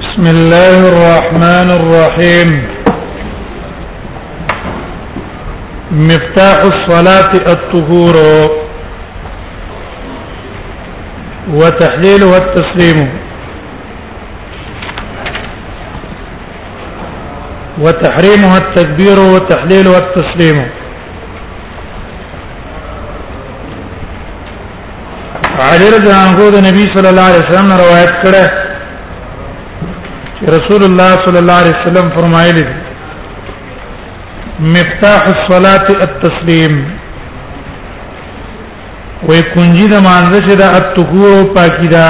بسم الله الرحمن الرحيم مفتاح الصلاة الطهور وتحليل والتسليم وتحريمها التكبير والتحليل والتسليم علی رضی الله عنه د نبی صلی الله علیه وسلم روایت کړه رسول الله صلی الله علیه وسلم فرمایلی مفتاح الصلاه التسلیم وې کنجي د مانزه چې د اتکور پاکی دا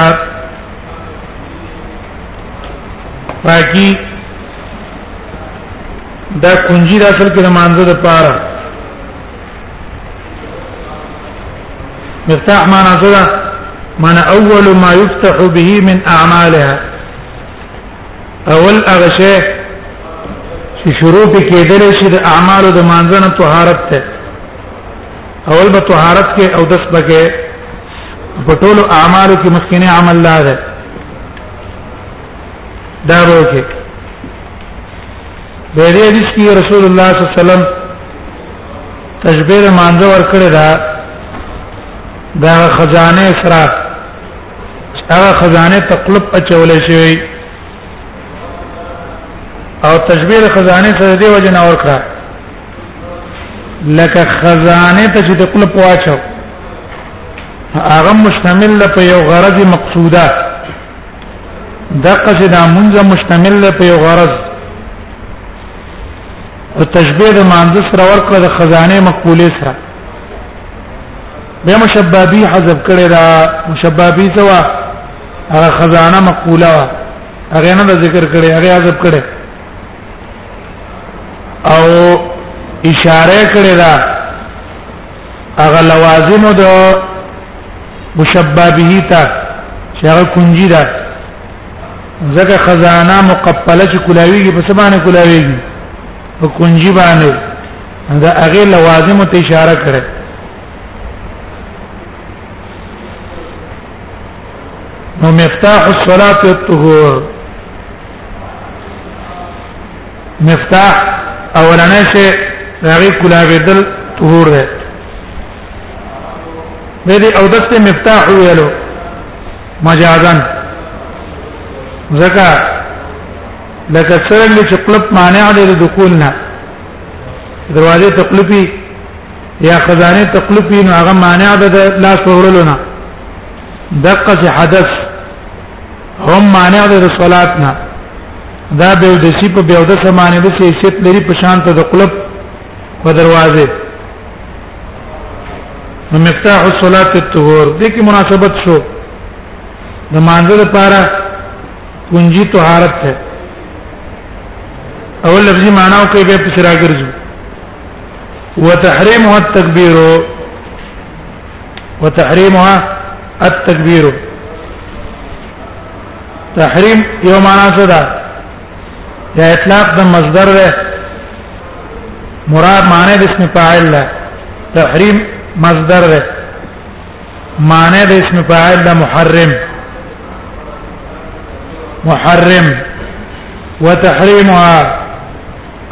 پاکی دا کنجی د اصل کې د مانزه د پاره مفتاح معنا څه ده معنا اول ما يفتح به من اعمالها اول هغه شی چې شروع په کېدل شي د اعمالو د مانزه نه طهارت ته اول به طهارت کې او دس بګه په ټولو اعمالو کې مخکینه عمل لا ده دا وکړي د دې حدیث کې رسول الله صلی الله علیه وسلم تشبیه مانځه ور کړی دا دا خزانه سره هغه خزانه تقلب اچول شي او تشبیه خزانه سره دی وجه نه ور کړه لکه خزانه ته چې تقلب واچو هغه مشتمل په یو غرض مقصوده دغه چې دا مونږ مشتمل له په غرض او تشبيه د مانځ سره ورکړه د خزانه مقبوله سره به مشبابي حذف کړي دا مشبابي سوا هغه خزانه مقبوله وا هغه نه ذکر کړي هغه حذف کړي او اشاره کړي دا هغه لوازم د مشبہ به ته چې هغه کنجی ده زکه خزانه مقبله چې کولاویږي په سبانه کولاویږي په کنجی باندې دا هغه لوازم ته اشاره کړه نو مفتاح الصلاه الطهور مفتاح اولنې شي هغه کلاویدل طهور ده د دې او دسته مفتاح ویلو مجازا ځکه لکه څنګه چې قلب مانع دی د دخول نه دروازه تقلبي یا خزانه تقلبي نو هغه مانع ده لاس ورولونه دقه چې حدث هم مانع دی د صلات نه دا به د سی په بیا د سمانه د سی شت لري په شان ته د قلب په دروازه نو مفتاح الصلات الطهور د کی مناسبت شو د مانزه لپاره کنجی طهارت ده اول لفظي معنی او کې به پسرا ګرځو وتحريمها التكبير وتحريمها التكبير تحریم یو معنا څه ده یا اطلاق د مصدر ده مراد معنی د اسم فاعل ده تحریم مصدر ده معنی د اسم فاعل ده محرم محرم وتحریمها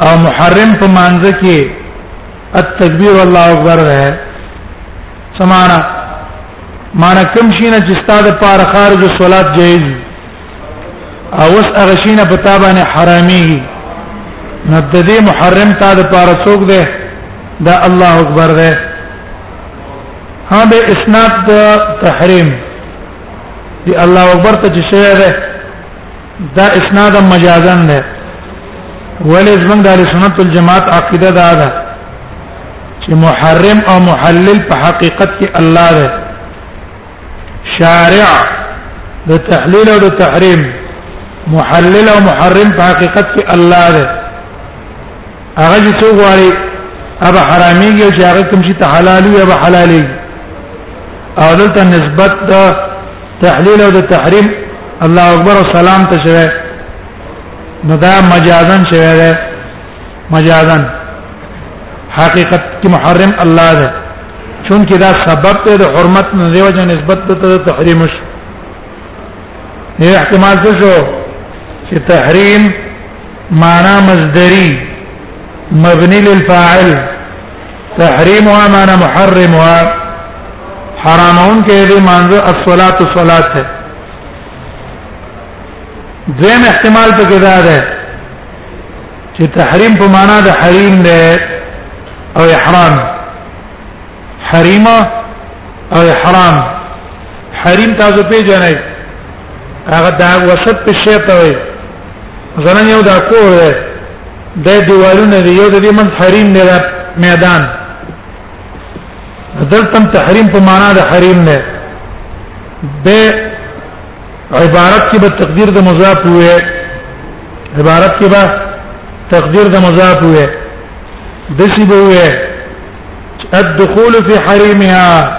او محرم په مانزه کې التکبیر الله اکبر ده سمانا معنا کوم شي نه چې ستاده پار خارج صلات جایز او اس هغه شي نه پتا باندې حرامي نه د دې محرم تا د پار څوک ده دا الله اکبر ده ها به اسناد تحریم دی الله اکبر ته چې شوی ده دا اسناد مجازا ده ولې زمنګ د سنت الجماعت عقیده دا ده چې محرم او محلل په حقیقت کې الله ده شارع د تحلیل او د تحریم محلل او محرم په حقیقت کې الله ده هغه چې څو غواړي ابا حراميږي او چې هغه کوم شي ته حلال وي ابا حلالي او دلته نسبت د تحلیل او د تحریم الله اکبر او سلام ته شوی نو دا مجازن شوی دی مجازن حقیقت کې محرم الله دی چونکه دا سبب ته د حرمت نه دی وجه نسبت ته تحریم شو نه احتمال څه شو چې تحریم معنا مصدری مبني للفاعل تحریمها معنا محرمها حرامون کې دې مانزه الصلات الصلات ده دویم احتمال په کې ده چې تحریم په معنا د حریم ده او احرام حریمه او احرام حریم تاسو پیژنئ هغه دا وسط په شی ته وي زنه یو دا کور دی د دیوالونه دی یو د دې من حریم دی میدان دلته تحریم په معنا د حریم نه به عبارت کې به تقدیر د مضاف وي عبارت کې به تقدیر د مضاف وي دسی به وي الدخول في حريمها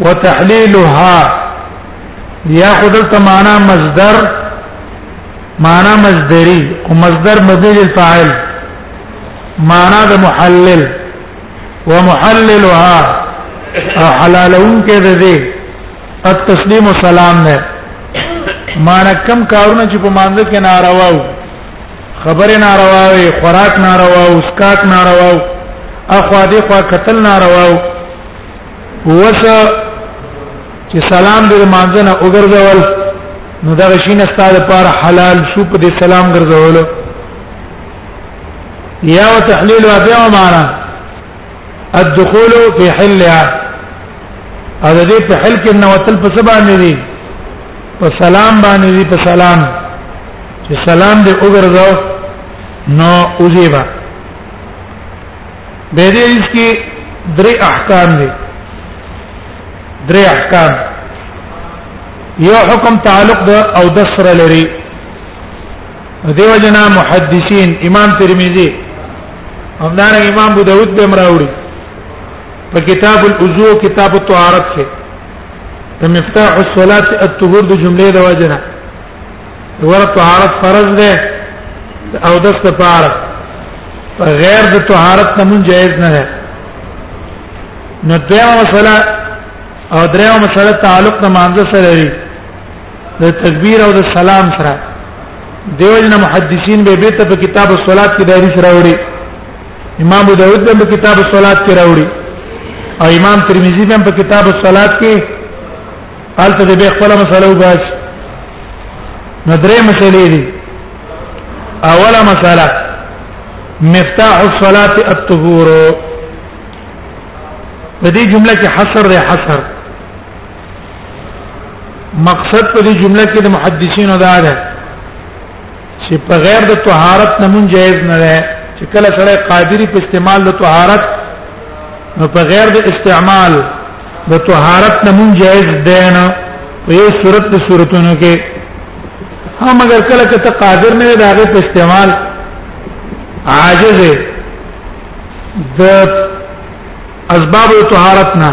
وتحليلها یا خدلته معنا مصدر معنا مصدری او مصدر مبني للفاعل معنا د محلل ومحللها حلالون کې ده دي التسلیم والسلام نه معنا کم کارونه چې په مانځ کې ناروا وو خبره ناروا وي خوراک ناروا وو اسکات ناروا وو اخوا دې خوا قتل ناروا وو اوس چې سلام دې مانځنه وګرځول نو دا شینه ستاسو لپاره حلال شو په دې سلام ګرځول یا وتحلیل و بیا معنا الدخول في حلها او دې په حل کې نو تل په سبا نه دي په سلام باندې دي په سلام چې سلام دې وګرځاو نو اوځي به دې حدیث کې درې احکام دي درې احکام یو حکم تعلق د او د سره لري دیو جنا محدثین امام ترمذی همدار امام ابو داود به مراوړي په کتاب الوضو کتاب الطهارت کې مفتاح الصلاه الطهور د جملې د وجنه ور طهارت فرض ده او د استفاره غیر د طهارت نه مون جایز نه ده نو دیو مسله او دریو مسله تعلق د مانزه سره لري د تکبیر او د سلام سره دیو جن محدثین به بیت په کتاب الصلات کې دایری سره وړي امام ابو داود په کتاب الصلات کې راوړي او امام ترمذی په کتاب الصلات کې حالت دې به خپل مسله وباس نو درې مسلې دي اوله مسله مفتاح الصلاه الطهور په دې جمله کې حصر دی حصر مقصد په دې جمله کې د محدثینو دا ده چې په غیر د طهارت نمون جایز نه ده چې کله سره قادری په استعمال د طهارت نو په غیر د استعمال د طهارت نه مون جائز دی نه په یو صورت د صورتونو کې هم اگر کله چې ته قادر نه دی هغه په استعمال عاجز د اسباب طهارت نه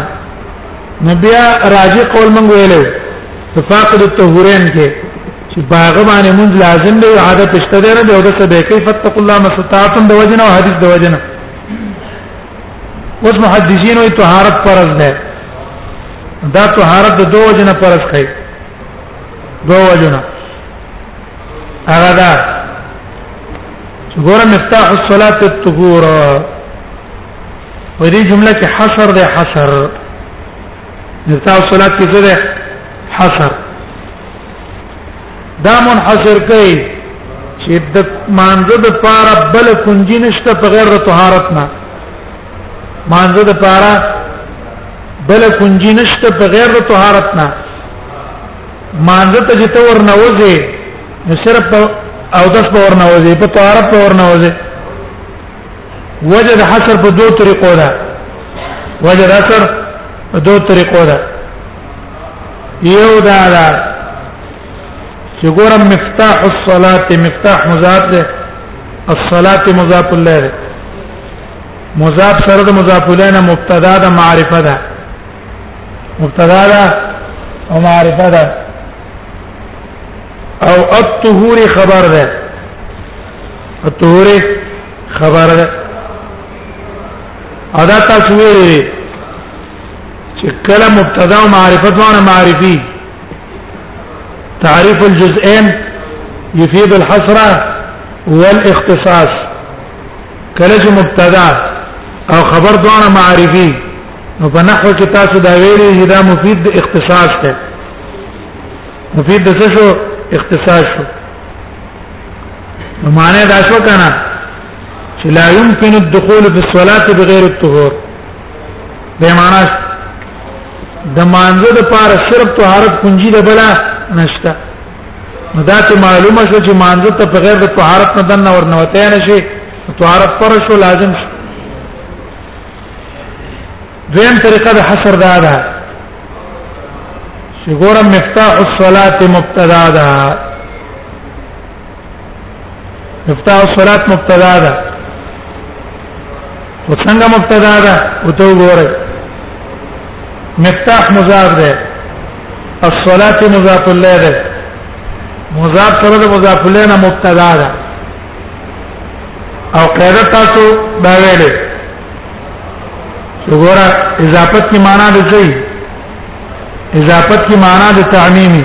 نبیا راجی قول مونږ ویلو تفاقد الطهورین کې چې باغ باندې مونږ لازم دی عادت شته نه دی او د څه به کیف فتق الله مستطاعتم د وجنه او حدیث د وجنه اوس محدثین وی طهارت فرض ده دا طهارت د دوه جنہ فرض کړي دوه جنہ هغه دا چې ګوره مفتاح الصلاه الطهور ودي جمله کې حصر ده حصر مفتاح الصلاه کې څه ده حصر دا منحصر کوي چې د مانزه د پاره بل کنجی نشته په غیر طهارت نه مانزه د پاره بل کنجی نشته په غیر طهارت نه مانزه ته جته ورنوځي نو صرف او داس په ورنوځي په طهارت په ورنوځي وجد حصر په دوه طریقو ده وجد حصر په دوه طریقو ده یو دا دا چې ګورم مفتاح الصلاه مفتاح مضاف ده الصلاه مضاف الله ده مضاف سره د مضاف الیه مبتدا ده معرفه ده مبتدا ده او معرفه ده او الطهور خبر ده الطهور خبر ده ادا تاسو ویلي چې کله مبتدا او معرفت ونه معرفي تعريف الجزئين يفيد الحصر والاختصاص کله چې مبتدا او خبر دونه معرفي نو په نحو کې تاسو دا ویلي دا مفید د اختصاص ده مفید د څه شو اختصاص شو نو معنی دا شو کنه چې لا يمكن الدخول في الصلاه بغير الطهور به معنا د مانزه د پاره صرف طهارت کنجی ده بلا نشته نو دا ته معلومه شو چې مانزه ته په غیر د طهارت نه دنه ورنه وته نه شي طهارت پر شو لازم شي دویم طریقه د حصر دا ده چې ګورم مفتاح الصلاه مبتدا ده افتاء الصلات مبتدا ده او څنګه مبتدا ده او ته وګوره مفتاح مضاف ده الصلاه مضاف الیه ده مضاف سره ده مضاف الیه نه مبتدا ده او قاعده تاسو دا ویلې وګوره اضافت کی معنا ده څه اضافت کی معنا ده تعمیمی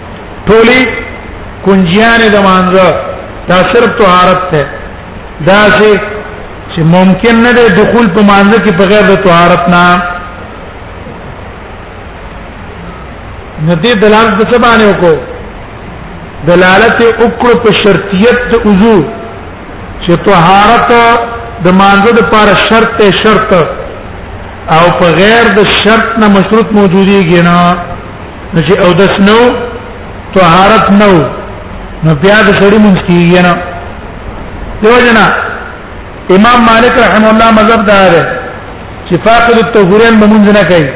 ټولي کنجیان د مانزه دا صرف طهارت ته دا شي چې ممکن نه دی دخول په مانزه کې په غیر د طهارت نه ندی دلالت څه باندې وکړو دلالت وکړو په شرطیت د وضو چې طهارت د مانزه د پر شرط ته شرط او په غیر د شرط نه مشروط موجودیږي نه نو چې او دس نو طهارت نو نو بیا د سړی مونږ کیږي نه دیو جنا امام مالک رحم الله مذهب دار چې فاقد الطهورین مونږ نه کوي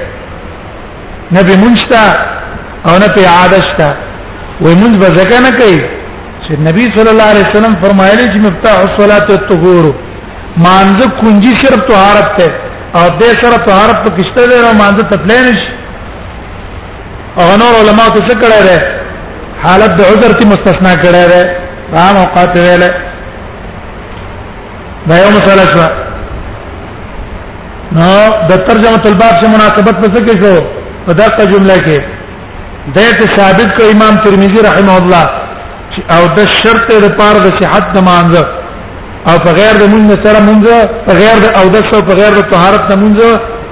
نه به مونږ تا او نه په عادت تا وای مونږ به ځکه نه کوي چې نبی صلی الله علیه وسلم فرمایلی چې مفتاح الصلاه الطهور مانزه کنجی صرف طهارت ته او د سره طهارت په کشته دی او مانزه تطلین شي او نور علما ته څه کړه ده حالت د عذر تی مستثنا کړه ده عام اوقات ویل دا یو مسله شو نو د ترجمه الباب سره مناسبت پس کې شو په دغه جمله کې د ثابت کو امام ترمذی رحمه الله او د شرط د پاره د صحت د مانزه او په غیر د مونږ سره مونږ په غیر د او د سو په غیر د طهارت نه مونږ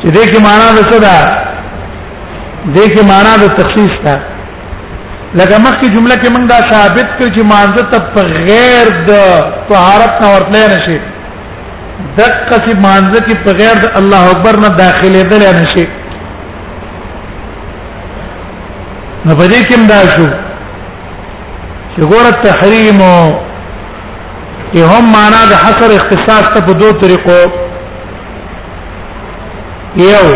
چې دې کې معنا د څه ده دې کې معنا د تخصیص ده لکه مخکې جمله کې موږ دا ثابت کړ چې مانزه ته په غیر د طهارت نه ورتلې نشي دقه چې مانزه کې په غیر د الله اکبر نه داخلي دل نشي نو په دې کې دا شو چې ګوره تحریم او هم معنا د حصر اختصاص ته په دوه طریقو یو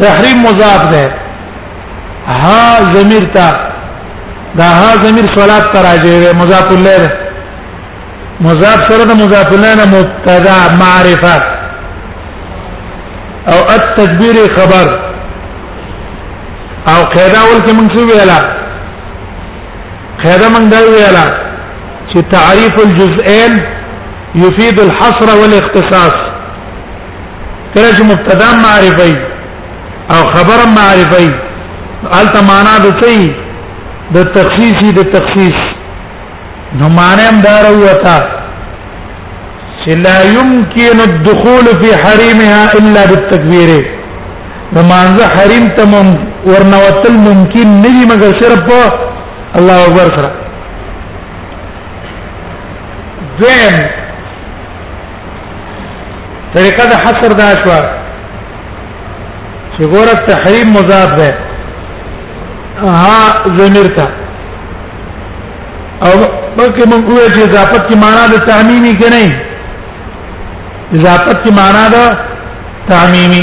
تحریم مضاف ده ها ضمیر تا دا ها ضمیر صلات تراجه ده مضاف الیه ده مضاف سره ده مضاف الیه نه مبتدا معرفه او التکبیر خبر او قاعده ول کې موږ څه ویلا قاعده موږ دا ویلا چې تعریف الجزئین يفيد الحصر والاختصاص کله چې مبتدا معرفي او خبر معرفي الته معنا د څه د تخصیص د تخصیص نو معنی هم دار وتا چې لا يمكن الدخول في حريمها الا بالتكبير نو مانزه حریم ته ورنوتل ممکن نه دي مګر صرف الله اکبر سره دویم طریقه د حصر دا شو چې ګوره تحریم مضاف ده ها ضمیر ته او بلکې موږ وایو چې اضافت کی معنا د تعمیمی کې نه اضافت کی معنا د تعمیمی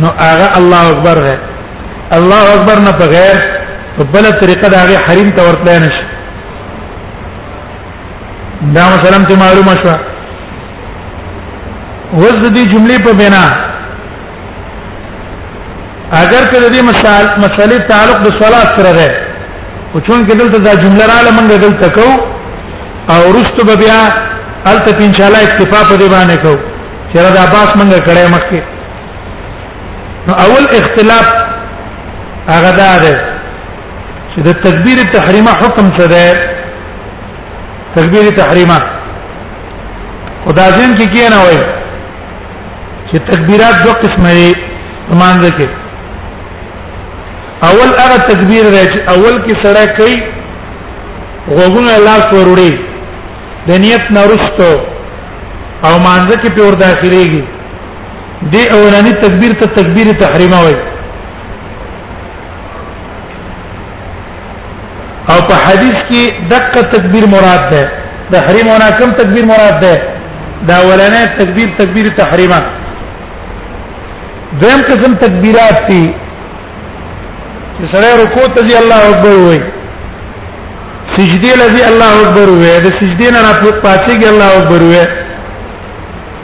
نو هغه الله اکبر ده الله اکبر نه بغیر په بل طریقه دا هغه حریم ته ورتل نه شي دا مثلا ته معلومه شو وز دې جملې په بنا اگر که دې مثال مسلې تعلق د صلات سره ده او چون کې دلته دا جمله را لمنګ دلته کو او رست به بیا الته ان شاء الله اکتفا په دې باندې کو چې دا باس منګه کړه مخکې نو اول اختلاف هغه دا ده چې د تکبیر تحریمه حکم څه ده تکبیر تحریمه خدا ځین کې کی نه وای چې تکبیرات دوه قسمه دي مانځه کې اول هغه تکبیر دی چې اول کې سره کوي غوګونه الله سورړي د نیت نرستو او مانځه کې په ور داخليږي دې اولاني تکبیر ته تکبیر تحریمه وایي او په حدیث کې دغه تکبیر مراد ده تحریم ونا کم تکبیر مراد ده دا ولنه تکبیر تکبیر تحریمه دویم قسم تکبیرات دي چې سره رکوع ته دی الله اکبر وایي سجدی لذي الله اکبر وایي د سجدی نه راپاتېږي الله اکبر وایي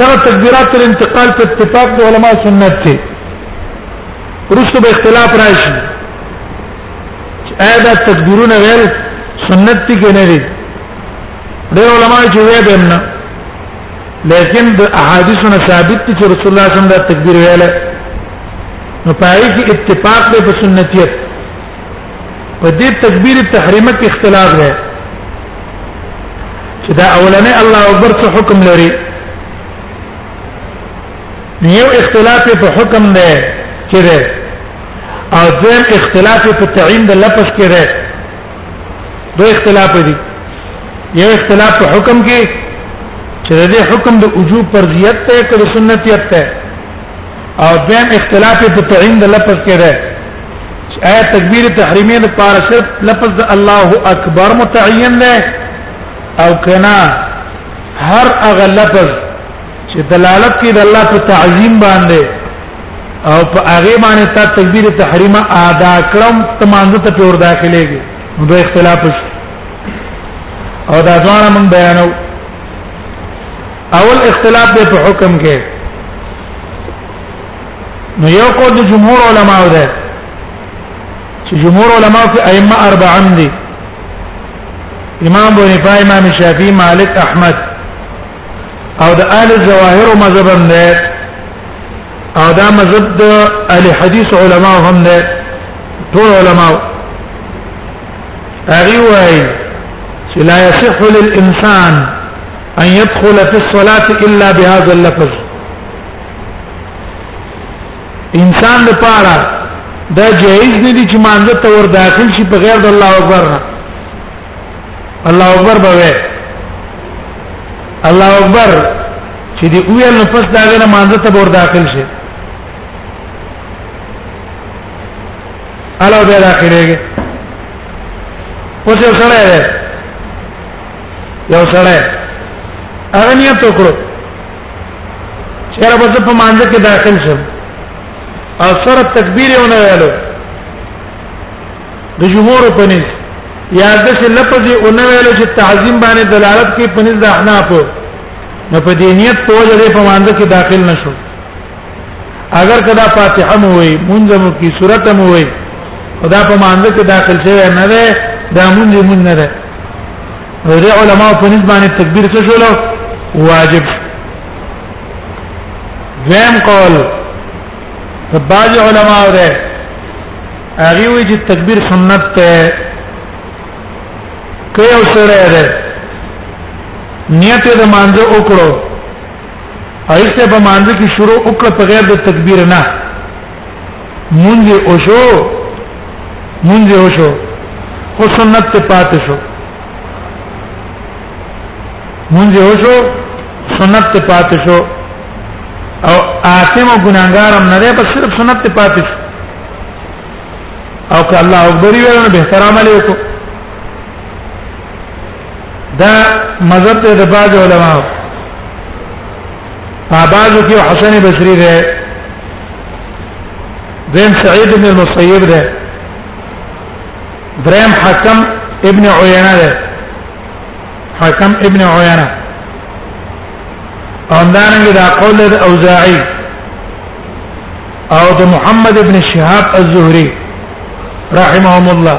دا تکبیرات الانتقال په اتفاق د علما سنت ته ورسره به اختلاف راشي ایا دا تکبیرونه ویل سنت دي کنه دي ډېر علما چې وی به نه لیکن د احادیثو نه ثابت دي چې رسول الله صلی الله علیه وسلم دا تکبیر ویل نو پای کې اتفاق دی په سنتیت په دې تکبیر تحریمه کې اختلاف دی چې دا اولنې الله اکبر څه حکم لري یو اختلاف په حکم دی کې دی او دویم اختلاف په تعین د لفظ کې دی دوه اختلاف دي یو اختلاف په حکم کې چې د حکم د وجوب پر زیات ته کړي سنتیت ته او دیم اختلاف په تعین د لفظ کې ده چې آیا تکبیر تحریمی د پاره صرف لفظ د الله اکبر متعین ده او کنا هر هغه لفظ چې دلالت کوي د الله په تعظیم باندې او په هغه باندې تا تکبیر تحریمه ادا کړم ته مانځه ته پور داخليږي نو د اختلاف او دا ځوان من بیانو اول اختلاف دی په حکم کې نو یو قول د جمهور علماو ده چې جمهور علماو کې ائمه اربعه دي امام ابو حنیفه امام شافعی مالک احمد او د اهل الظواهر مذهب هم ده او دا مذهب د اهل حدیث علماو هم ده ټول علماو هغه وایي چې لا يصح للانسان ان يدخل في الصلاه الا بهذا اللفظ انسان لپاره دا جایز نه دي چې مانځه ته ور داخل شي په غیر د الله اکبر نه الله اکبر به وي الله اکبر چې دی ویل نو پس دا غره مانځه ته ور داخل شي الله به داخليږي اوس یو سره یو سره هغه نیت وکړو چې را بده په مانځ کې داخل شم او سره تکبیر یې ونه ویلو د جمهور په نس یا د څه لفظ یې ونه ویلو چې تعظیم باندې دلالت کوي په نس د احناف نو په دې نیت توجه دې په مانځ کې داخل نشو اگر کدا فاتحه مو وي مونږ مو کی سورته مو وي خدا په مانځ کې داخل شوی نه ده دا مونږ مونږ نه ده غیر علماء په نسبت باندې تکبیر څه شول واجب دویم قول بعض علماء ده هغه وی چې تکبیر سنت ته کوي او سره ده نیت د مانځ وکړو ایک ته په مانځ کې شروع وکړه په غیر د تکبیر نه مونږ او شو مونږ او شو خو سنت ته پاتې شو مونږ او شو سنت ته پاتې شو او آثم او ګناګارم نه ده بس صرف سنت ته پاتې شو او که الله اکبر ویل نو به احترام علیکم دا مذهب ته د باج علماء اباز کې حسن بصري ده زم سعيد بن المسيب ده درم حكم ابن عيينة ده حكم ابن عيينة اندانګ دا قول د اوزاعي او د محمد ابن شهاب الزهري رحمهم الله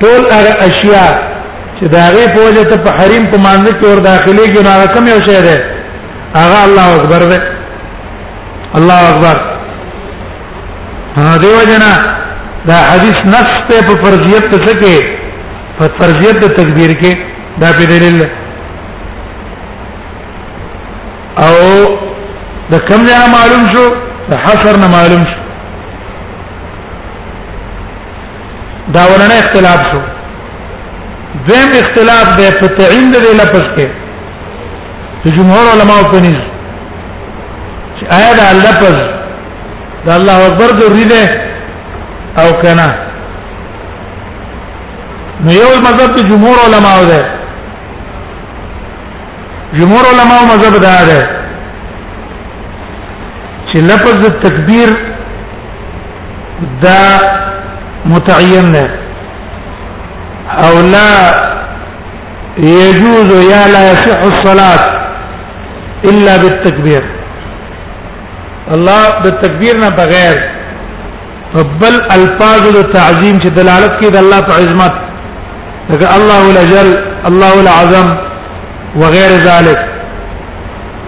ټول هغه اشیاء چې دا غي په وجه ته په حریم په مانځ کې ور داخلي کې نو هغه کم یو شی دی هغه الله اکبر دی الله اکبر ها دیو جنا دا حدیث نفس ته په فرضیت څه کې په فرضیت د تکبیر کې دا په دلیل او د کم نه معلوم شو د حصر نه معلوم شو دا ورنه اختلاف شو دویم اختلاف د فتعین د لفظ کې د جمهور علماو په نيز چې آیا دا لفظ د الله اکبر د ریده او کنه نو یو مذهب د جمهور علماو ده جمهور علماو مذهب دا ده چې لفظ تکبیر دا متعین نه او لا يجوز يا لا يصح الصلاه الا بالتكبير الله بالتكبير نه بغیر بل الفاظ د تعظیم چې دلالت کوي د الله په عظمت لکه الله الجل الله العظم وغير ذلك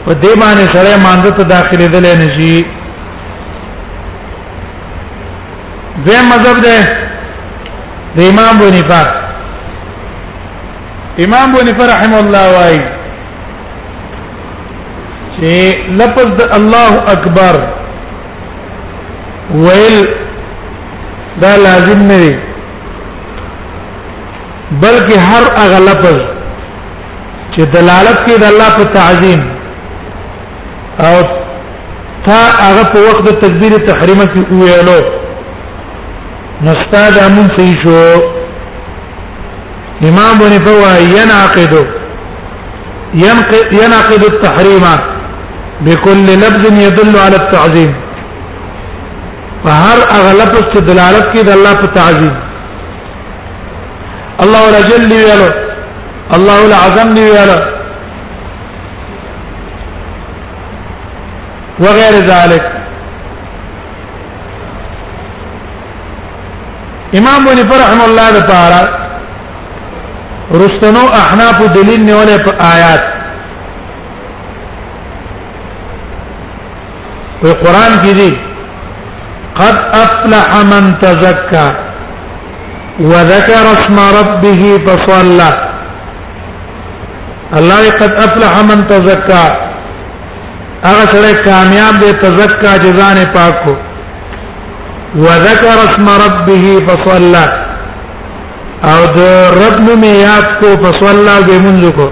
په دې باندې سره مانده ته داخلي دلې نشي دویم مذهب ده د امام بونیفه امام بونیفه رحم الله وايي چې لفظ د الله اکبر ویل دا لازم نه دی بلکې هر هغه لفظ چې دلالت کوي د الله په تعظیم او تا هغه په وخت د تکبیر تحریمه کې ویلو نو استاد امون صحیح شو امام بني فوا ينعقد ينعقد التحريم بكل لفظ يدل على التعظيم فهر اغلب استدلالت کې د الله په تعظیم الله ولا جل ویلو الله ولا عظم ویلو وغیر ذلک امام بني فرحم الله د پاره رستنو احناف دلیل نیولې په آیات په قران کې دي قد افلح من تزكى وذكر اسم ربه فصلى الله قد افلح من تزکا هغه سره کامیاب دی تزکا جزان پاکو وذكر اسم ربه فصلى او د رب نوم یاد کو فصلى به منځ کو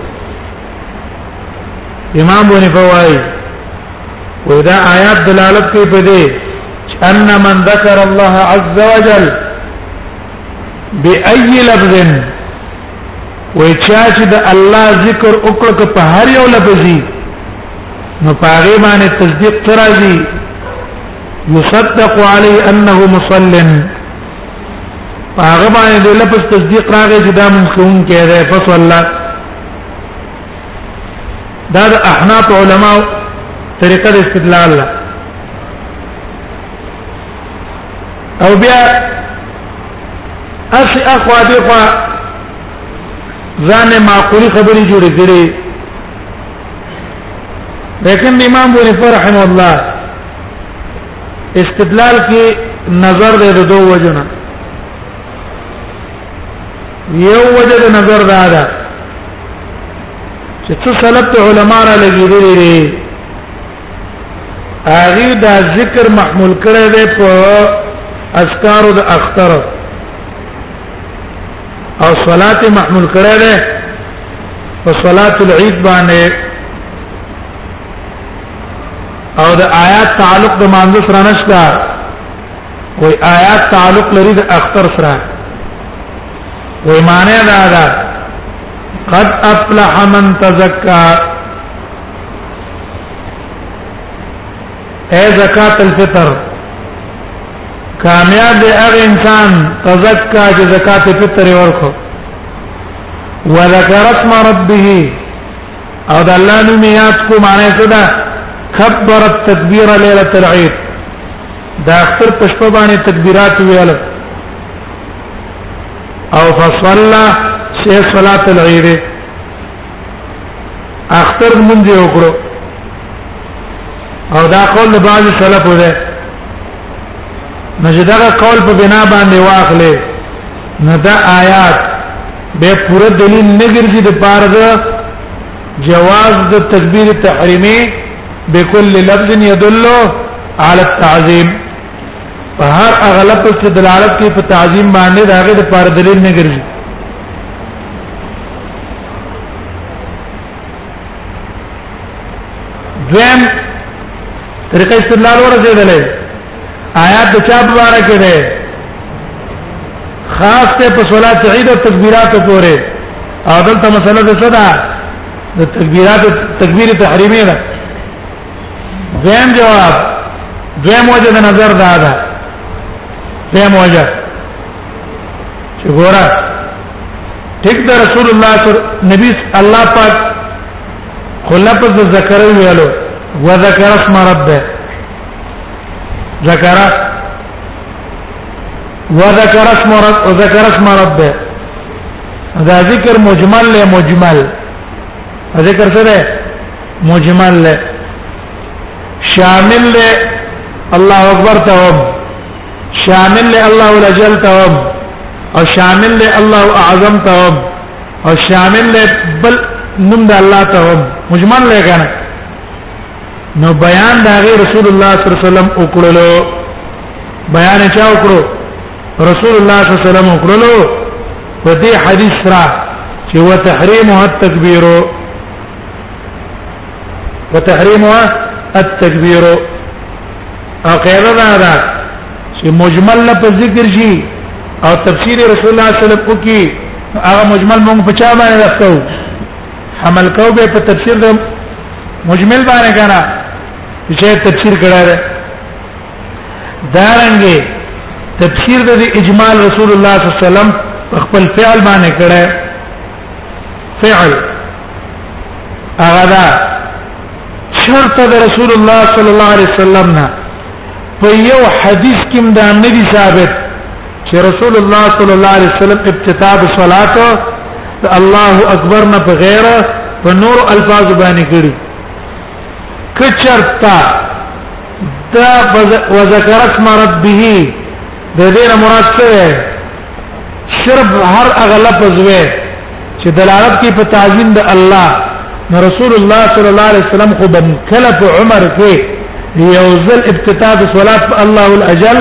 امام بني فوای ودا آیات دلالت کوي په دې ان من ذكر الله عز وجل بأي لفظ وای چا چې د الله ذکر وکړ که په هر یو لفظي نو پاغه باندې تصدیق ترازی یصدق علی انه مصلن هغه باندې د لفظ تصدیق راغی چې دا ممکن کېده فصلا دا د احناف علما طریقه استدلال ده او بیا اسی اخوا دی خوا ځان معقولی خبرې جوړې کړې لیکن امام بونی فرحم الله استدلال کې نظر دې د دوه وجنه یو وجه د نظر دا ده چې څو سلف علماء را لګیدلې هغه دا ذکر محمول کړی دی په اذکار د اختر او صلات محمول کړی دی په صلات العید باندې او د آیات تعلق د مانځ سره نشته کوئی آیات تعلق لري د اختر سره وای معنی دا ده قد افلح من تزکا اے زکات الفطر کامیاب دی هغه انسان تزکا چې زکات فطر ورکو وذكر اسم ربه او د الله نوم یاد کو معنی څه ده کبر التکبیر ليله العيد دا اختر پښپا باندې تکبیرات ویل او فصلى سي صلاه العيد اختر مونږ یو کړو او دا قول د بعض سلف ده نشه دا قول په بنا باندې واخلې نه دا آیات به پوره دلیل نه ګرځي د پاره د جواز د تکبیر تحریمی بكل لفظ يدل على التعظیم په هر اغلب څه دلالت کوي په تعظیم باندې داګه د پاره دلیل نه ګرځي دویم طریقه استدلال ورسېدلې آیات د چا په اړه کې ده خاص ته په صلات عید او تکبیرات پورې او دلته مسله ده صدا د تکبیرات تکبیر تحریمی ده دویم جواب دویم وجه د نظر دا ده دویم وجه چې ګورا ټیک د رسول الله صلی نبی الله پاک خلفظ ذکر ویلو وذکر اسم ربه ذکر وذکر اسم رب وذکر اسم ربه دا ذکر مجمل له مجمل ذکر سره مجمل له شامل له الله اکبر ته شامل له الله ولجل توب او شامل له الله اعظم توب او شامل له بل نوم د الله توب مجمل له کنه نو بیان دا غي رسول الله صلی الله علیه وسلم وکړلو بیان چا وکړو رسول الله صلی الله علیه وسلم وکړلو په دې حدیث را چې وتحریمه التکبیر وتحریمه التکبیر او قاعده دا ده چې مجمل لفظ ذکر شي او تفسیر رسول الله صلی الله علیه وسلم وکي هغه مجمل مونږ په چا باندې راستو حمل کو به په تفسیر د مجمل باندې کنه چې تفسیر کړه ده دارنګه تفسیر د اجمال رسول الله صلی الله علیه وسلم خپل فعل باندې کړه فعل هغه دا شرط د رسول الله صلی الله علیه وسلم نه په یو حدیث کې دا ندی ثابت چې رسول الله صلی الله علیه وسلم ابتداء صلات الله اکبر نه بغیر په نور الفاظ باندې کړی کچرتا دا وذکر اسم ربه د دې نه مراد څه دی صرف هر هغه لفظ وي چې دلالت کوي په تعظیم د الله نو رسول الله صلی الله علیه وسلم خو بن کله په عمر کې یو ځل ابتداء د صلات په الله الاجل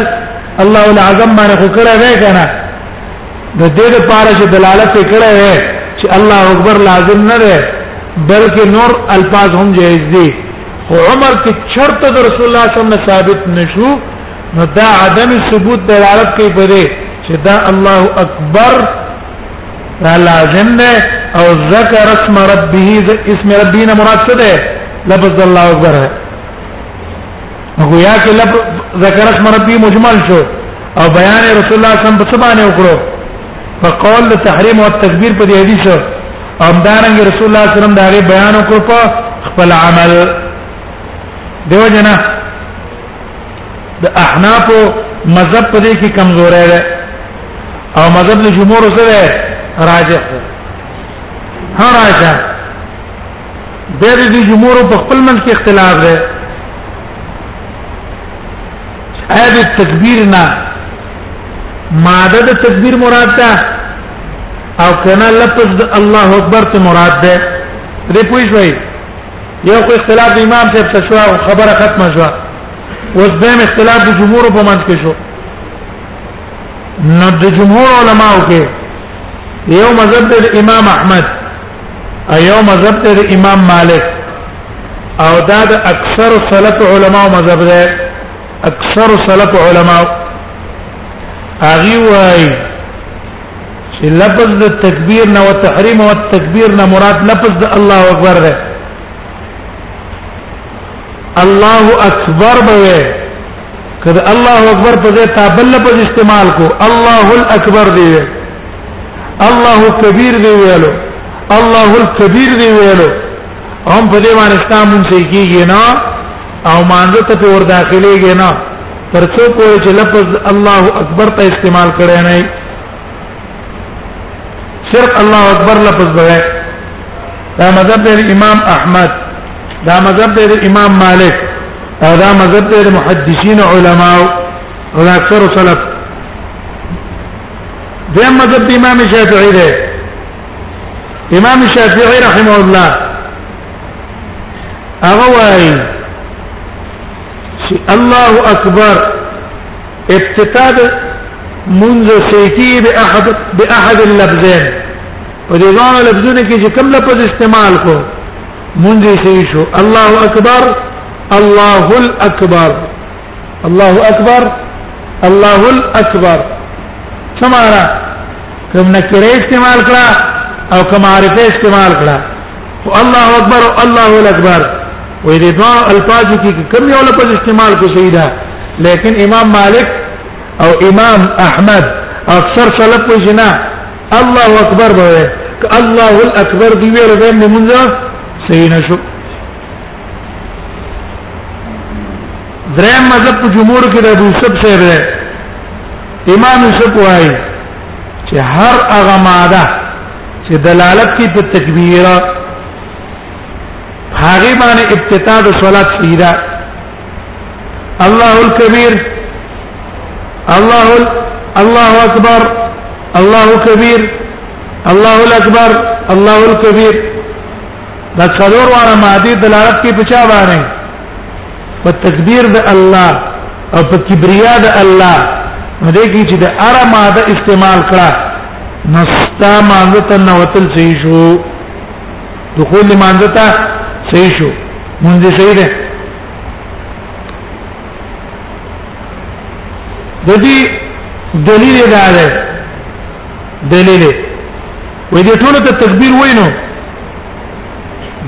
الله العظم باندې خو کړه وې کنه د دې لپاره چې دلالت کړه وې چې الله اکبر لازم نه ده بلکې نور الفاظ هم جائز دي خو عمر کې چرته د رسول الله صلی الله علیه وسلم ثابت نشو نو دا عدم ثبوت دلالت کوي په دې چې دا الله اکبر دا لازم ده او ذکر اسم ربه اسم ربنا مراد څه ده لفظ الله اکبر ده هغه یا کې لفظ ذکر اسم ربه مجمل شو او بیان رسول الله صلی الله علیه وسلم په څه باندې وکړو په قول د تحریم او تکبیر په دې حدیث او دارنګ رسول الله صلی الله علیه وسلم دا بیان وکړو په خپل عمل دیو جنا د احناف مذهب په دې کې کمزورې ده او مذهب د جمهور سره راجح ده ها راجح د دې جمهور په خپل منځ کې اختلاف ده اې د تکبیر نه ماده د تکبیر مراد ده او کنا لفظ الله اکبر ته مراد ده دې پوښوي یو خو اختلاف د امام صاحب څخه شو او خبره ختمه شو اوس دیم اختلاف د جمهور په منځ کې شو نو د جمهور علماو کې یو مذهب د امام احمد او یو مذهب د امام مالک او دا د اکثر سلف علماو مذهب دی اکثر سلف علماو اغي وای چې لفظ د تکبیر نه او تحریم او تکبیر نه مراد لفظ د الله اکبر ده الله اکبر به کله الله اکبر په ځای تابل په استعمال کو الله الاکبر دی الله کبیر دی ویلو الله الكبير دی ویلو هم په دې باندې ستا مونږ یې کیږي نه او مانزه ته ور داخليږي نه ترڅو پورې چې لفظ الله اکبر ته استعمال کړي نه صرف الله اکبر لفظ ده دا مذهب دی امام احمد دا مذهب دی امام مالک او دا مذهب دی محدثین علما او اکثر سلف دا مذهب امام شافعی دی امام شافعي رحمه الله هغه وایي چې الله اکبر ابتداء منذ سيتي باحد باحد اللفظين په دې ځان لفظونه کې چې کوم لفظ استعمال کو منذ سي شو الله اکبر الله الاکبر الله اکبر الله الاکبر سمانا کوم نکره استعمال کړه او کوم معرفه استعمال کړه او الله اکبر او الله الاکبر وې دې دوه الفاظ کې کوم یو لفظ استعمال کو شي دا لیکن امام مالک او امام احمد اکثر سلف وې جنا الله اکبر به الله الاکبر دی ویل به موږ صحیح نشو دریم مذهب په جمهور کې د ابو یوسف صاحب دی امام یوسف وايي چې هر هغه ماده چې دلالت کوي په تکبیر هغه باندې ابتدا د صلات سیدا الله الكبير الله الله اکبر الله کبیر الله الاکبر الله الكبير دا څلور واره ماده دلالت کوي په چا باندې په تقدیر د الله او په کبریا د الله نو دې کې چې د اره ماده استعمال کړه نستا مانده ته نوتل صحیح شو دخول مانده ته صحیح شو مونږ دې صحیح ده د دې دلیل دا ده دلیل وې دې ټول ته تکبیر وینو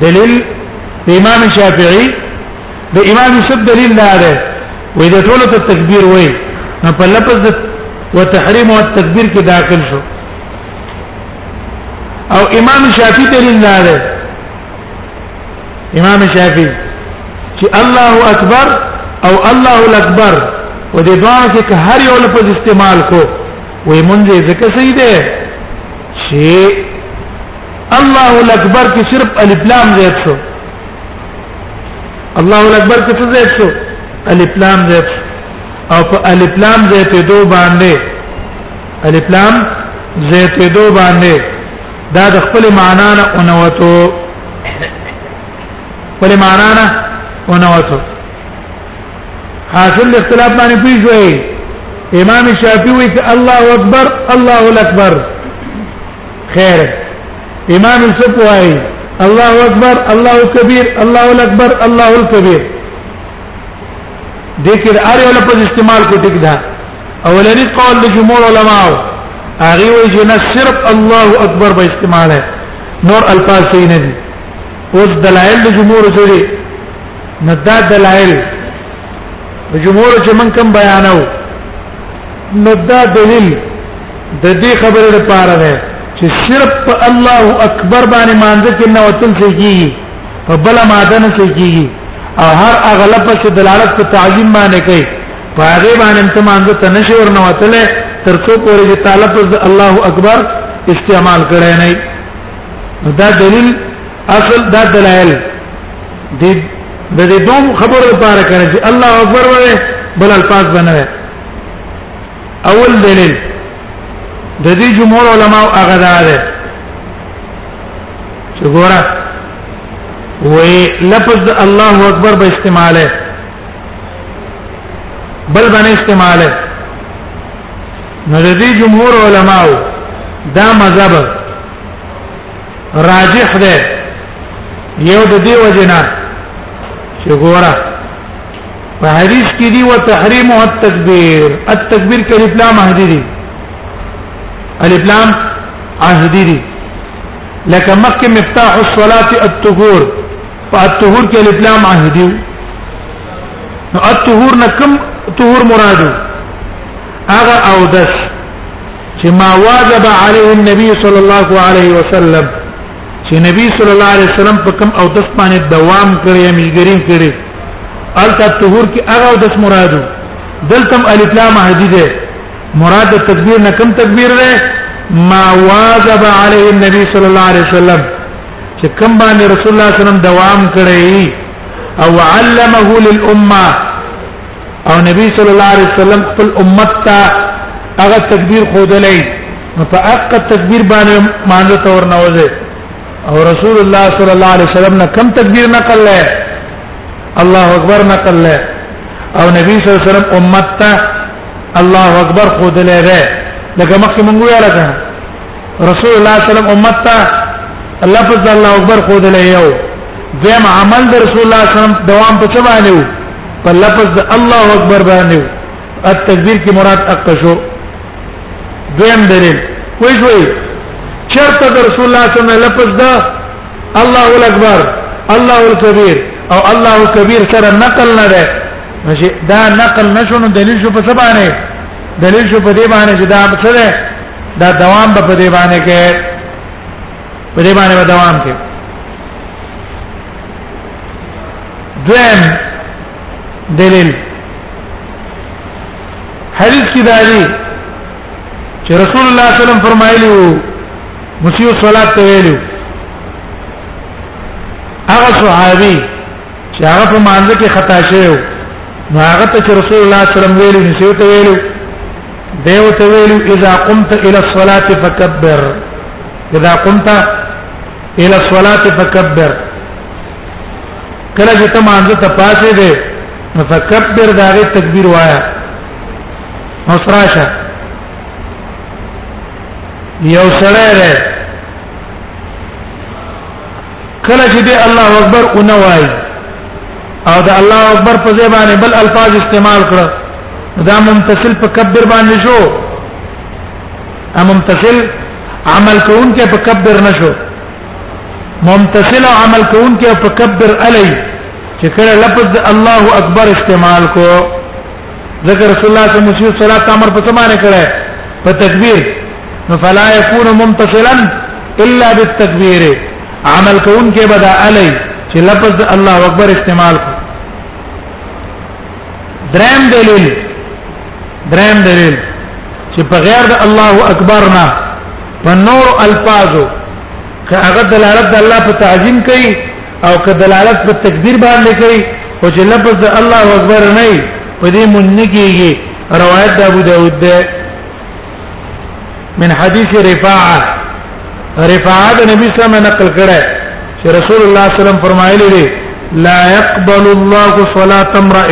دلیل د امام شافعي د امام یوسف دلیل دا ده وې دې ټول ته تکبیر وې نو په لفظ د وتحریم او تکبیر کې داخل شو او امام شافعي دلیل دا ده امام شافعي چې الله اکبر او الله الاکبر و دې دوه کې هر یو لفظ استعمال کو وې مونږ یې ځکه صحیح ده چې الله اکبر کې صرف الف لام زیات شو الله اکبر کې څه زیات شو الف لام زیات شو او په الف لام زیات دو باندې الف لام زیات دو باندې دا د خپل معنا نه اونوتو خپل معنا نه اونوتو حاصل اختلاف باندې پیښوي امام شافعي وی چې الله اکبر الله اکبر خیر امام یوسف وای الله اکبر الله کبیر الله اکبر الله کبیر ذکر اره ولا په استعمال کو ټیک ده اولنی قول د جمهور علما هغه وی چې نه صرف الله اکبر به استعمال ہے نور الفاظ صحیح نه دي اوس دلائل د جمهور سره ندا دلائل جمهور چې من کوم بیانو ندا دلیل د دې خبرې لپاره ده چې صرف په الله اکبر باندې مانځ کې نه وتل کیږي په بل ماده نه کیږي او هر اغلب څه دلالت په تعظیم باندې کوي په هغه باندې ته مانځ ته نشي ورنه وتل تر څو پورې چې طالب الله اکبر استعمال کړي نه دا دلیل اصل دا دلایل د د دې دوم خبر لپاره کړه چې الله اکبر وایي بل الفاظ بنوي اول دلیل د دې جمهور علما هغه دا ده چې ګوره وې لفظ الله اکبر به استعماله بل باندې استعماله نو د دې جمهور علماو دا مذهب راجح ده یو د دې وجنه چې ګوره په حدیث کې دی و تحریم او التکبیر التکبیر کې الف لام عهدی دی الف لام عهدی دی لکه مکه مفتاح الصلاه الطهور فالطهور کې الف لام عهدی نو الطهور نکم طهور مرادو هغه او دس چې ما واجب عليه النبي صلى الله عليه وسلم چې نبی صلی الله علیه وسلم په کوم او دس باندې دوام کړی یا ملګری کړی الته طهور کې هغه او دس مرادو دلتم الف لام حدیده مراد تکبیر نه کم تکبیر ده ما واجب عليه النبي صلى الله عليه وسلم چې کوم باندې رسول الله صلی الله علیه وسلم دوام کړی او علمه للامه او نبی صلی الله علیه وسلم خپل امت ته هغه تکبیر خودلې نو په حق تکبیر باندې مانځ ته ورنوځي او رسول الله صلی الله علیه وسلم نه کم تکبیر نقل لای الله اکبر نقل لای او نبی صلی الله علیه وسلم امت ته الله اکبر خودلې ده لکه مخکې مونږ ویل کړه رسول الله صلی الله علیه وسلم امت ته لفظ الله اکبر خودلې یو زم عمل د رسول الله صلی الله علیه وسلم دوام په چا باندې په لفظ الله اکبر باندې التکبیر کی مراد اقشو دویم دلیل وای شوی چرته رسول الله صلی الله علیه وسلم لفظ دا الله اکبر الله الکبیر او الله کبیر سره نقل نه ده ماشي دا نقل نشونه دلیل شو په سبانه دلیل شو په دې باندې چې دا څه ده دا دوام به په دې باندې کې په دې باندې دوام کې دویم دلیل حدیث کې دا دی چې رسول الله صلی الله علیه وسلم فرمایلی وو مسیو صلات ته ویلو هغه صحابي چې هغه په مانځ کې خطا شوی نو هغه ته چې رسول الله صلی الله علیه وسلم ویلو مسیو ته ویلو دیو ته ویلو اذا قمت الى الصلاه فكبر اذا قمت الى الصلاه فكبر کله چې ته مانځه ته پاتې دې نو فکبر دا غي تکبیر وایا نو سراشه یو سره ده کله چې دې الله اکبر اون وای او دا الله اکبر په ځای باندې بل الفاظ استعمال کړ دا ممتصل په کبر باندې شو ا ممتثل عمل کون کې په کبر نشو ممتثل او عمل کون کې په کبر علی چې کله لفظ الله اکبر استعمال کو ذکر رسول الله صلی الله علیه وسلم صلوات امر په سمانه کړه په تکبیر نو فلا يكون ممتثلا الا بالتكبير عمل کون کې بدا علی چې لفظ الله اکبر استعمال کو درم دلیل دریم دلیل چې په غیر د الله اکبر نه په نور الفاظو که هغه دلالت د الله په تعظیم کوي او که دلالت په تکبیر باندې کوي او چې لفظ د الله اکبر نه په دې مونږ نه کیږي روایت ابو داود ده من حدیث رفاعه رفاعه د نبی صلی الله علیه وسلم نقل کړه چې رسول الله صلی الله علیه وسلم فرمایلی دی لا يقبل الله صلاه امرئ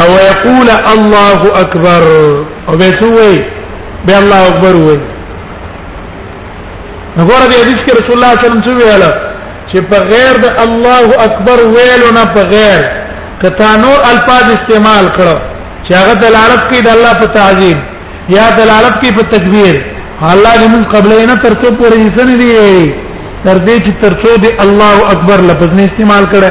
او یقول الله اکبر او به سوې به الله اکبر وې وګوره دې حدیث کې رسول الله صلی الله علیه وسلم څه ویل چې په غیر د الله اکبر ویلو نه په غیر کته نور الفاظ استعمال کړو چې هغه دلالت کوي د الله په تعظیم یا دلالت کوي په تکبیر الله دې موږ قبل نه ترڅو پورې انسان دی تر دې چې ترڅو دې الله اکبر لفظ نه استعمال کړي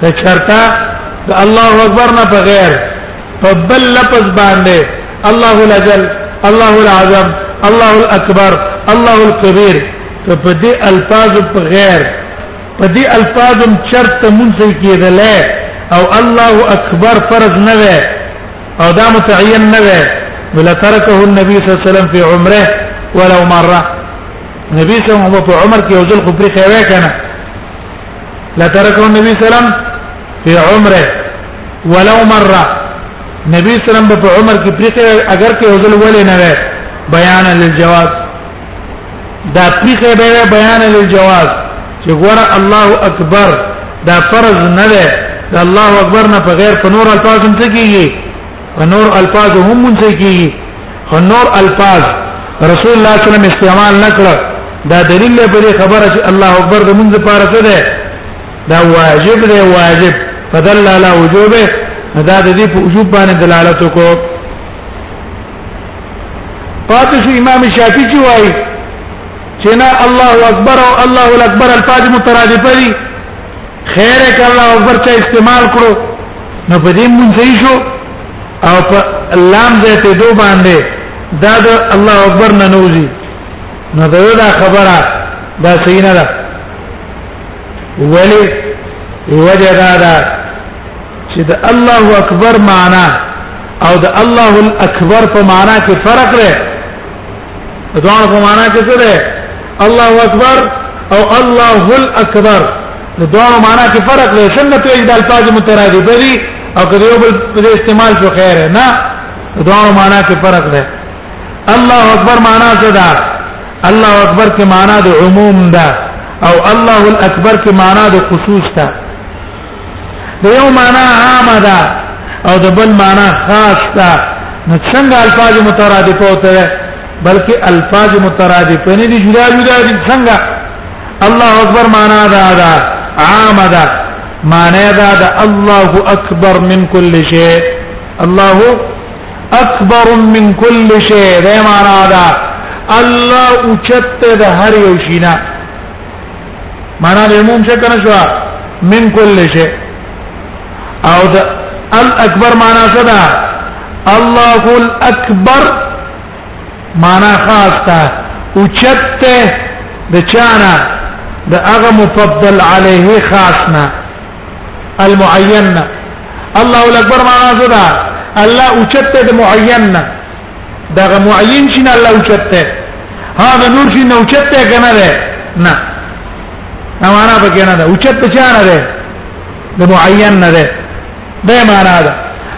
کچرتا د الله اکبر نه بغیر په بل لفظ باندې الله الاجل الله العظم الله الاکبر الله الكبير ته په دې الفاظ په غیر په دې الفاظ هم چرته مونږ کېدل او الله اکبر فرض نه وي او دا متعین نه وي ولا ترکه النبي صلی الله علیه وسلم فی عمره ولو مره نبی صلی الله علیه وسلم په عمر کې یو ځل خبرې کوي کنه لا ترکه النبي صلی الله علیه وسلم فی عمره ولو مره نبی صلی الله علیه وسلم په عمر کې پریخه اگر کې وزل ولې نه وای بیان للجواز دا پریخه به بیان للجواز چې ګوره الله اکبر دا فرض نه ده دا الله اکبر نه په غیر په نور الفاظ هم څه کیږي نور الفاظ هم منځي کیږي او نور الفاظ رسول الله صلی الله علیه وسلم استعمال نکړه دا دلیل دی په خبره چې الله اکبر د منځ پاره څه ده دا واجب دی واجب فدل علی وجوبه دا د دې په وجوب باندې دلالت وکړو پاتې شو امام شافعي چې وایي چې نه الله اکبر او الله اکبر الفاظ مترادفه دي خیر ک الله اکبر چې استعمال کړو نو په دې مونږ صحیح شو او په لام دې ته دو باندې دا د الله اکبر نه نوځي نو دا, دا خبره دا صحیح نه ده ولی وجه دا ده چې د الله اکبر معنا او د الله الاکبر په معنا کې فرق لري ځوان په معنا کې څه ده الله اکبر او الله الاکبر د دوه معنا کې فرق دی څنګه ته د الفاظ مترادف دي او که یو بل په استعمال په خیر نه د دوه معنا کې فرق دی الله اکبر معنا څه ده الله اکبر کې معنا د عموم ده او الله الاکبر کې معنا د خصوص ده د یو معنا عامه ده او د بل معنا خاص ده نو څنګه الفاظ مترادفه وته بلکې الفاظ مترادفه نه دي جدا جدا دي څنګه الله اکبر معنا ده ده عامه ده معنا ده ده الله اکبر من كل شيء الله اکبر من كل شيء ده معنا ده الله اوچت ده هر یو شینا معنا د عموم څه کنه شو من کل شی او د الاکبر معنا څه ده الله الاکبر معنا خاص ده او چته د چانا د هغه مفضل عليه خاصنا المعيننا الله الاکبر معنا څه ده الله او چته د معيننا دغه معین شین الله اوچته هغه نور شین اوچته کنه ده نه نه معنا به کنه ده اوچته چا نه ده د معین نه ده به معنا ده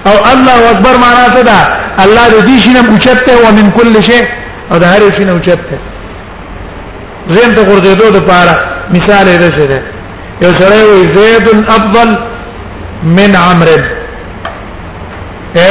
او الله اکبر معنا څه ده الله دې شین اوچته او من کل شی او د هر شین اوچته زم ته ګرځېدو د پاره مثال یې رسې ده یو سره وي زید افضل من عمرو اے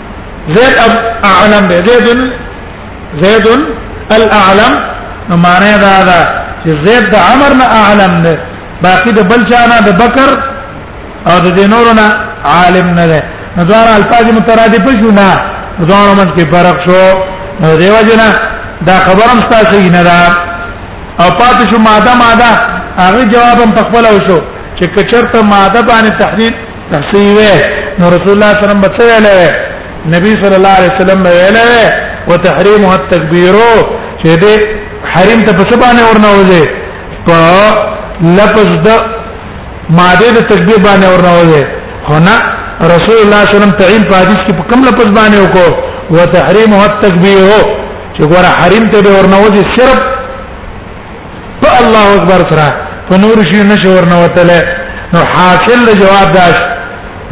زید اعلم به زید زید الاعلم نو معنی دا ده چې زید د عمر نه اعلم ده باقی د بل چا نه د بکر او د دینورو نه عالم نه ده نو دوار الفاظ مترادف شو نه دوار من کې فرق شو نو دیو جنا دا خبرم ستاسو نه ده او پاتې شو ماده ماده هغه جوابم په خپل وشو چې کچرته ماده باندې تحدید تاسو وی نو رسول الله صلی الله علیه وسلم بچو ویلې نبی صلی الله علیه وسلم ویلې وتحریمها التکبیر چې دې حریم ته په څه باندې ورنه وځي په لفظ د ماده د تکبیر باندې ورنه وځي هنا رسول الله صلی الله علیه وسلم تعین په حدیث کې په کوم لفظ باندې وکړو وتحریمها التکبیر چې ګوره حریم ته به ورنه وځي صرف په الله اکبر سره په نور شي نشو ورنوتله نو حاصل د جواب داش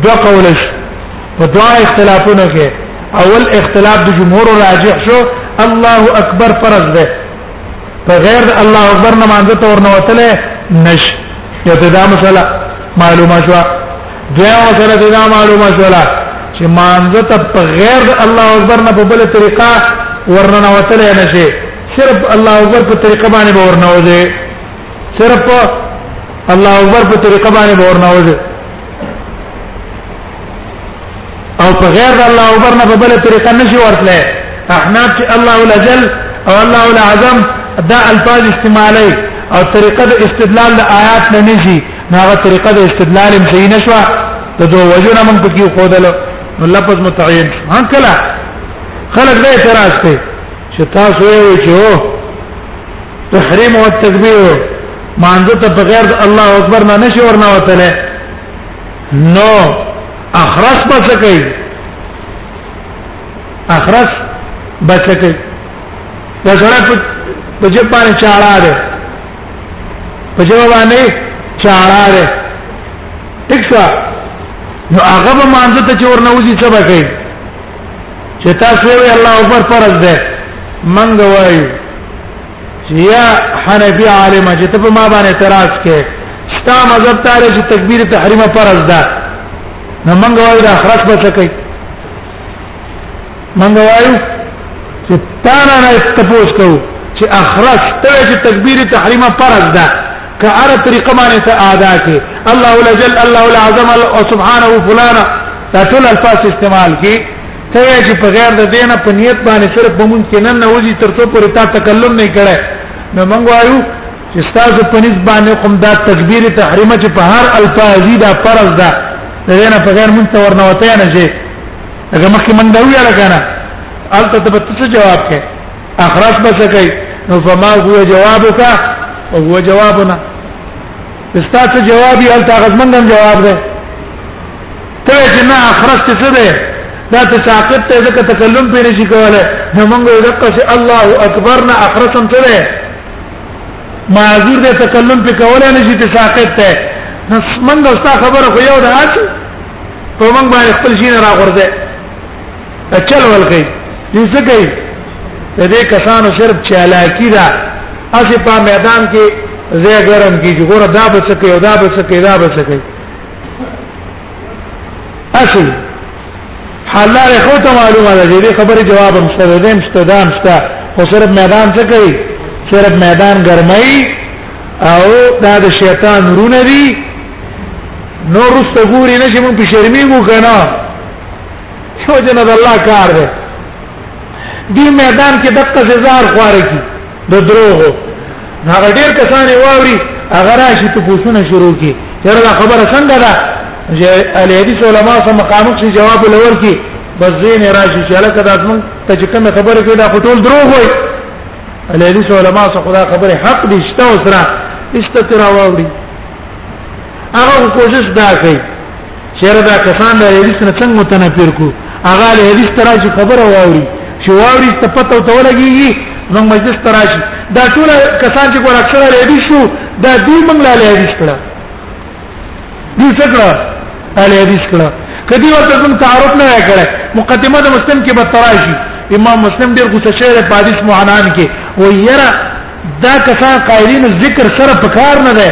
دو قولش په دوا اختلافونو کې اول اختلاف د جمهور راجح شو الله اکبر فرض ده په غیر الله اکبر نه مانځه ته ورنوتله نش یو دا مسله معلومه شو دا مسله دا معلومه شو چې مانځه ته په غیر الله اکبر نه په بل طریقه ورننوتله نشي صرف الله اکبر په طریقه باندې باور نه وځي صرف الله اکبر په طریقه باندې باور نه وځي او په غیر الله اکبر نه په بل طریقه نشي ورتله احناف چې الله الجل او الله العظم دا الفاظ استعمالي او طریقه د استدلال د آیات نه نشي هغه طریقه د استدلال هم صحیح نشوه د دوه وجونه موږ پکې خودل نو لفظ متعین هان کلا خلق دا اعتراض کوي چې تاسو یې چې او تحریم او تکبیر مانځ ته بغیر الله اکبر نه نشي ورنه وتله نو اخرس بس کوي اخرس بس کوي دا سره په جبه باندې چاړه ده په جبه باندې چاړه ده ټیک څه نو هغه به مانځ ته چور نه وځي څه به کوي چې تاسو وی الله اکبر فرض ده منګ وایو چې یا حنفي عالم چې ته په ما باندې اعتراض کې ستا مذهب تعالی چې تکبیر تحریم فرض ده نو منګ وایو دا خرج به څه کوي منګ وایو چې تا نه تاسو کو چې اخرج ته چې تکبیر تحریم فرض ده که اره طریقه باندې ته ادا کې الله لجل الله العظم او سبحانه فلانا دا ټول الفاظ استعمال کې ته چې په غیر د دینه په نیت باندې صرف بمون کې نن نوځي تر څو پر تا تکلم نه کړي نو موږ وایو چې تاسو په نسبت باندې کوم دا تکبیر تحریمه چې په هر الفاظی دا فرض ده دینه په غیر مونږ تور نه وته نه شي هغه مخکې من دا ویل کنه البته ته څه جواب کې اخرس بس کوي نو فما هو جوابك او هو جوابنا استاسو جواب یې الته غزمنګم جواب ده ته چې نه اخرس څه ده دا ته ساقط ته ځکه تکلم پې نشي کوله نو موږ یو دقه چې الله اکبر نه اخرسم څه ده معذور ده تکلم پې کوله نشي ته ساقط ته نو موږ اوسه خبره خو یو ده اچ په موږ باندې خپل شي نه راغورځي چل ولګي دې څه کوي دې کسانو صرف چالاکی دا اسی په میدان کې زه ګرم کیږي ګوره دا به څه کوي دا به څه کوي دا به څه کوي اصل حلال خو ته معلومه ده دې خبره جواب هم څه ده هم څه ده هم څه خو صرف میدان څه کوي صرف میدان ګرمای او دا د شیطان رونه دي نو رسته ګوري نشي مونږ په شرمېږو کنه شو جنت الله کار دی دی میدان کې دغه ززار خوار کی د دروغو هغه ډیر کسان واوري هغه راشي ته پوښتنه شروع کی چیرې دا خبره څنګه ده چې اهل حدیث علما سم مقامک شي جواب لور کی بس زین راشي چې الکه داتمن ته چې کوم خبره کې دا ټول دروغ وای اهل حدیث علما سم خدا خبره حق دي شته وسره استترا واوري هغه کوشش دا کوي چیرې دا کسان د حدیث نه څنګه متنفر کو هغه له حدیث تر چې خبره واوري چې واوري ست پته او تولګي نو مجلس تر شي دا ټول کسان چې ګور اکثره له حدیث شو دا دوی موږ له حدیث کړه دوی څه کړه له حدیث کړه کدی ورته کوم تعارف نه کړه مقدمه د مسلم کې به تراشي امام مسلم ډیر غوسه شوی په حدیث معنان کې و یرا دا کسان قائلین ذکر سره پکار نه ده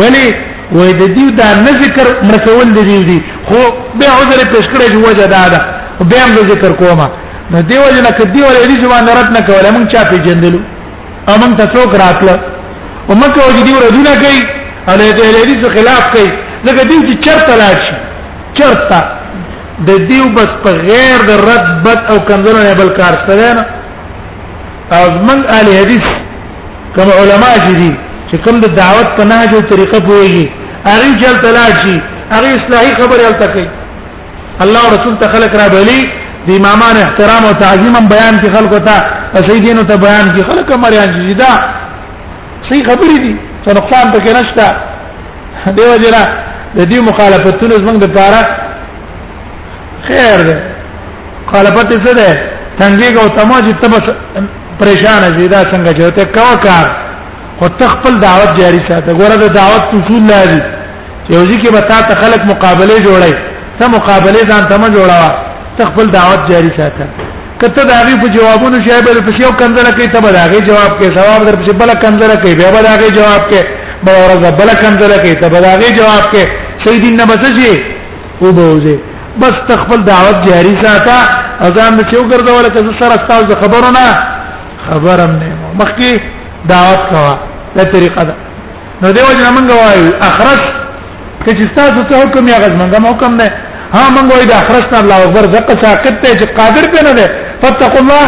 ولی وای د دې دا نه ذکر مرکول د دې دي خو به عذر پیش کړی چې وجه دا ده به هم ذکر کوما نو دیو جن کدی ولې دې ځوان رات نه کوله مونږ چا پیجندلو او مونږ ته څوک راتله او مکه وجه دی ورځونه کوي او له دې حدیث خلاف کوي ځکه دې چې چرته لاړ شي چرته د دیو بس په غیر د رد بد او کمزورو نه بل کار ستنه او زمن اهل حدیث کوم علما چې دي چې کوم د دعوت په نهج او طریقه پوهیږي هغه جل تلاش شي هغه اصلاحي خبره الته کوي الله رسول ته خلق را بلی د امامان احترام او تعظیم بیان کې خلکو ته سیدینو ته بیان کې خلک مریان چې دا صحیح خبرې دي څه نقصان پکې نشته دیو جنا د دې مخالفتونو زمنګ د پاره خیر ده قال پته څه ده څنګه کو تمو چې تب پریشان دي دا څنګه چې ته کا کار او تخپل دعوت جاری ساته ګوره د دعوت اصول لري چې وځي کې به تا ته خلق مقابله جوړي ته مقابله ځان ته ما جوړاوه تخپل دعوت جاری ساته کته دا غي په جوابونو شی به په یو کنځله کې ته به دا غي جواب کې جواب در په بل کنځله کې بیا به دا غي جواب کې به ورځ بل کنځله کې ته به دا غي جواب کې سیدین نه بچي او بوزه بس تخپل دعوت جاری ساته اذان نه چو ګرځول که سره استاد خبرو نه خبرم نه مخکي دعوت کوا دا طریقه ده نو دیو جن موږ وایو اخرس که چې تاسو ته حکم یا غزمنګ حکم نه ها موږ وایو دا اخرس نه الله اکبر دغه ساقط ته چې قادر پنه ده فتقوا الله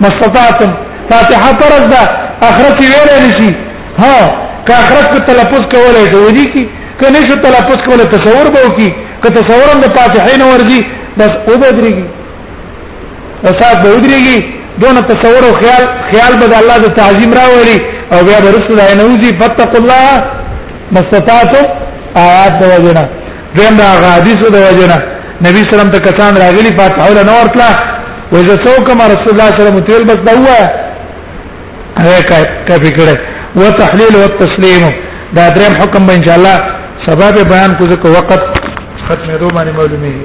ما استطعتم فاتحه فرض ده اخرس ویل نشي ها که اخرت په تلفظ کولای شي ودی کی کنه شو تلفظ کوله تصور به وکي که تصور هم د فاتحین ورځي بس او بدريږي اساس به ودريږي دون تصور او خیال خیال به الله د تعظیم راولي او بیا برسو دا نوځي فتقوا الله مستطاعتم آیات د وجنه دیم دا حدیث د وجنه نبی سلام ته کسان راغلي فاتحه ولا نورتلا وجه څوک ما رسول الله صلی الله علیه وسلم تل بس دا هوا هغه کافي کړه وتحليل والتسليم دا دریم حکم به ان شاء الله سبب بیان کو ځکه وخت ختمېدو باندې معلومیږي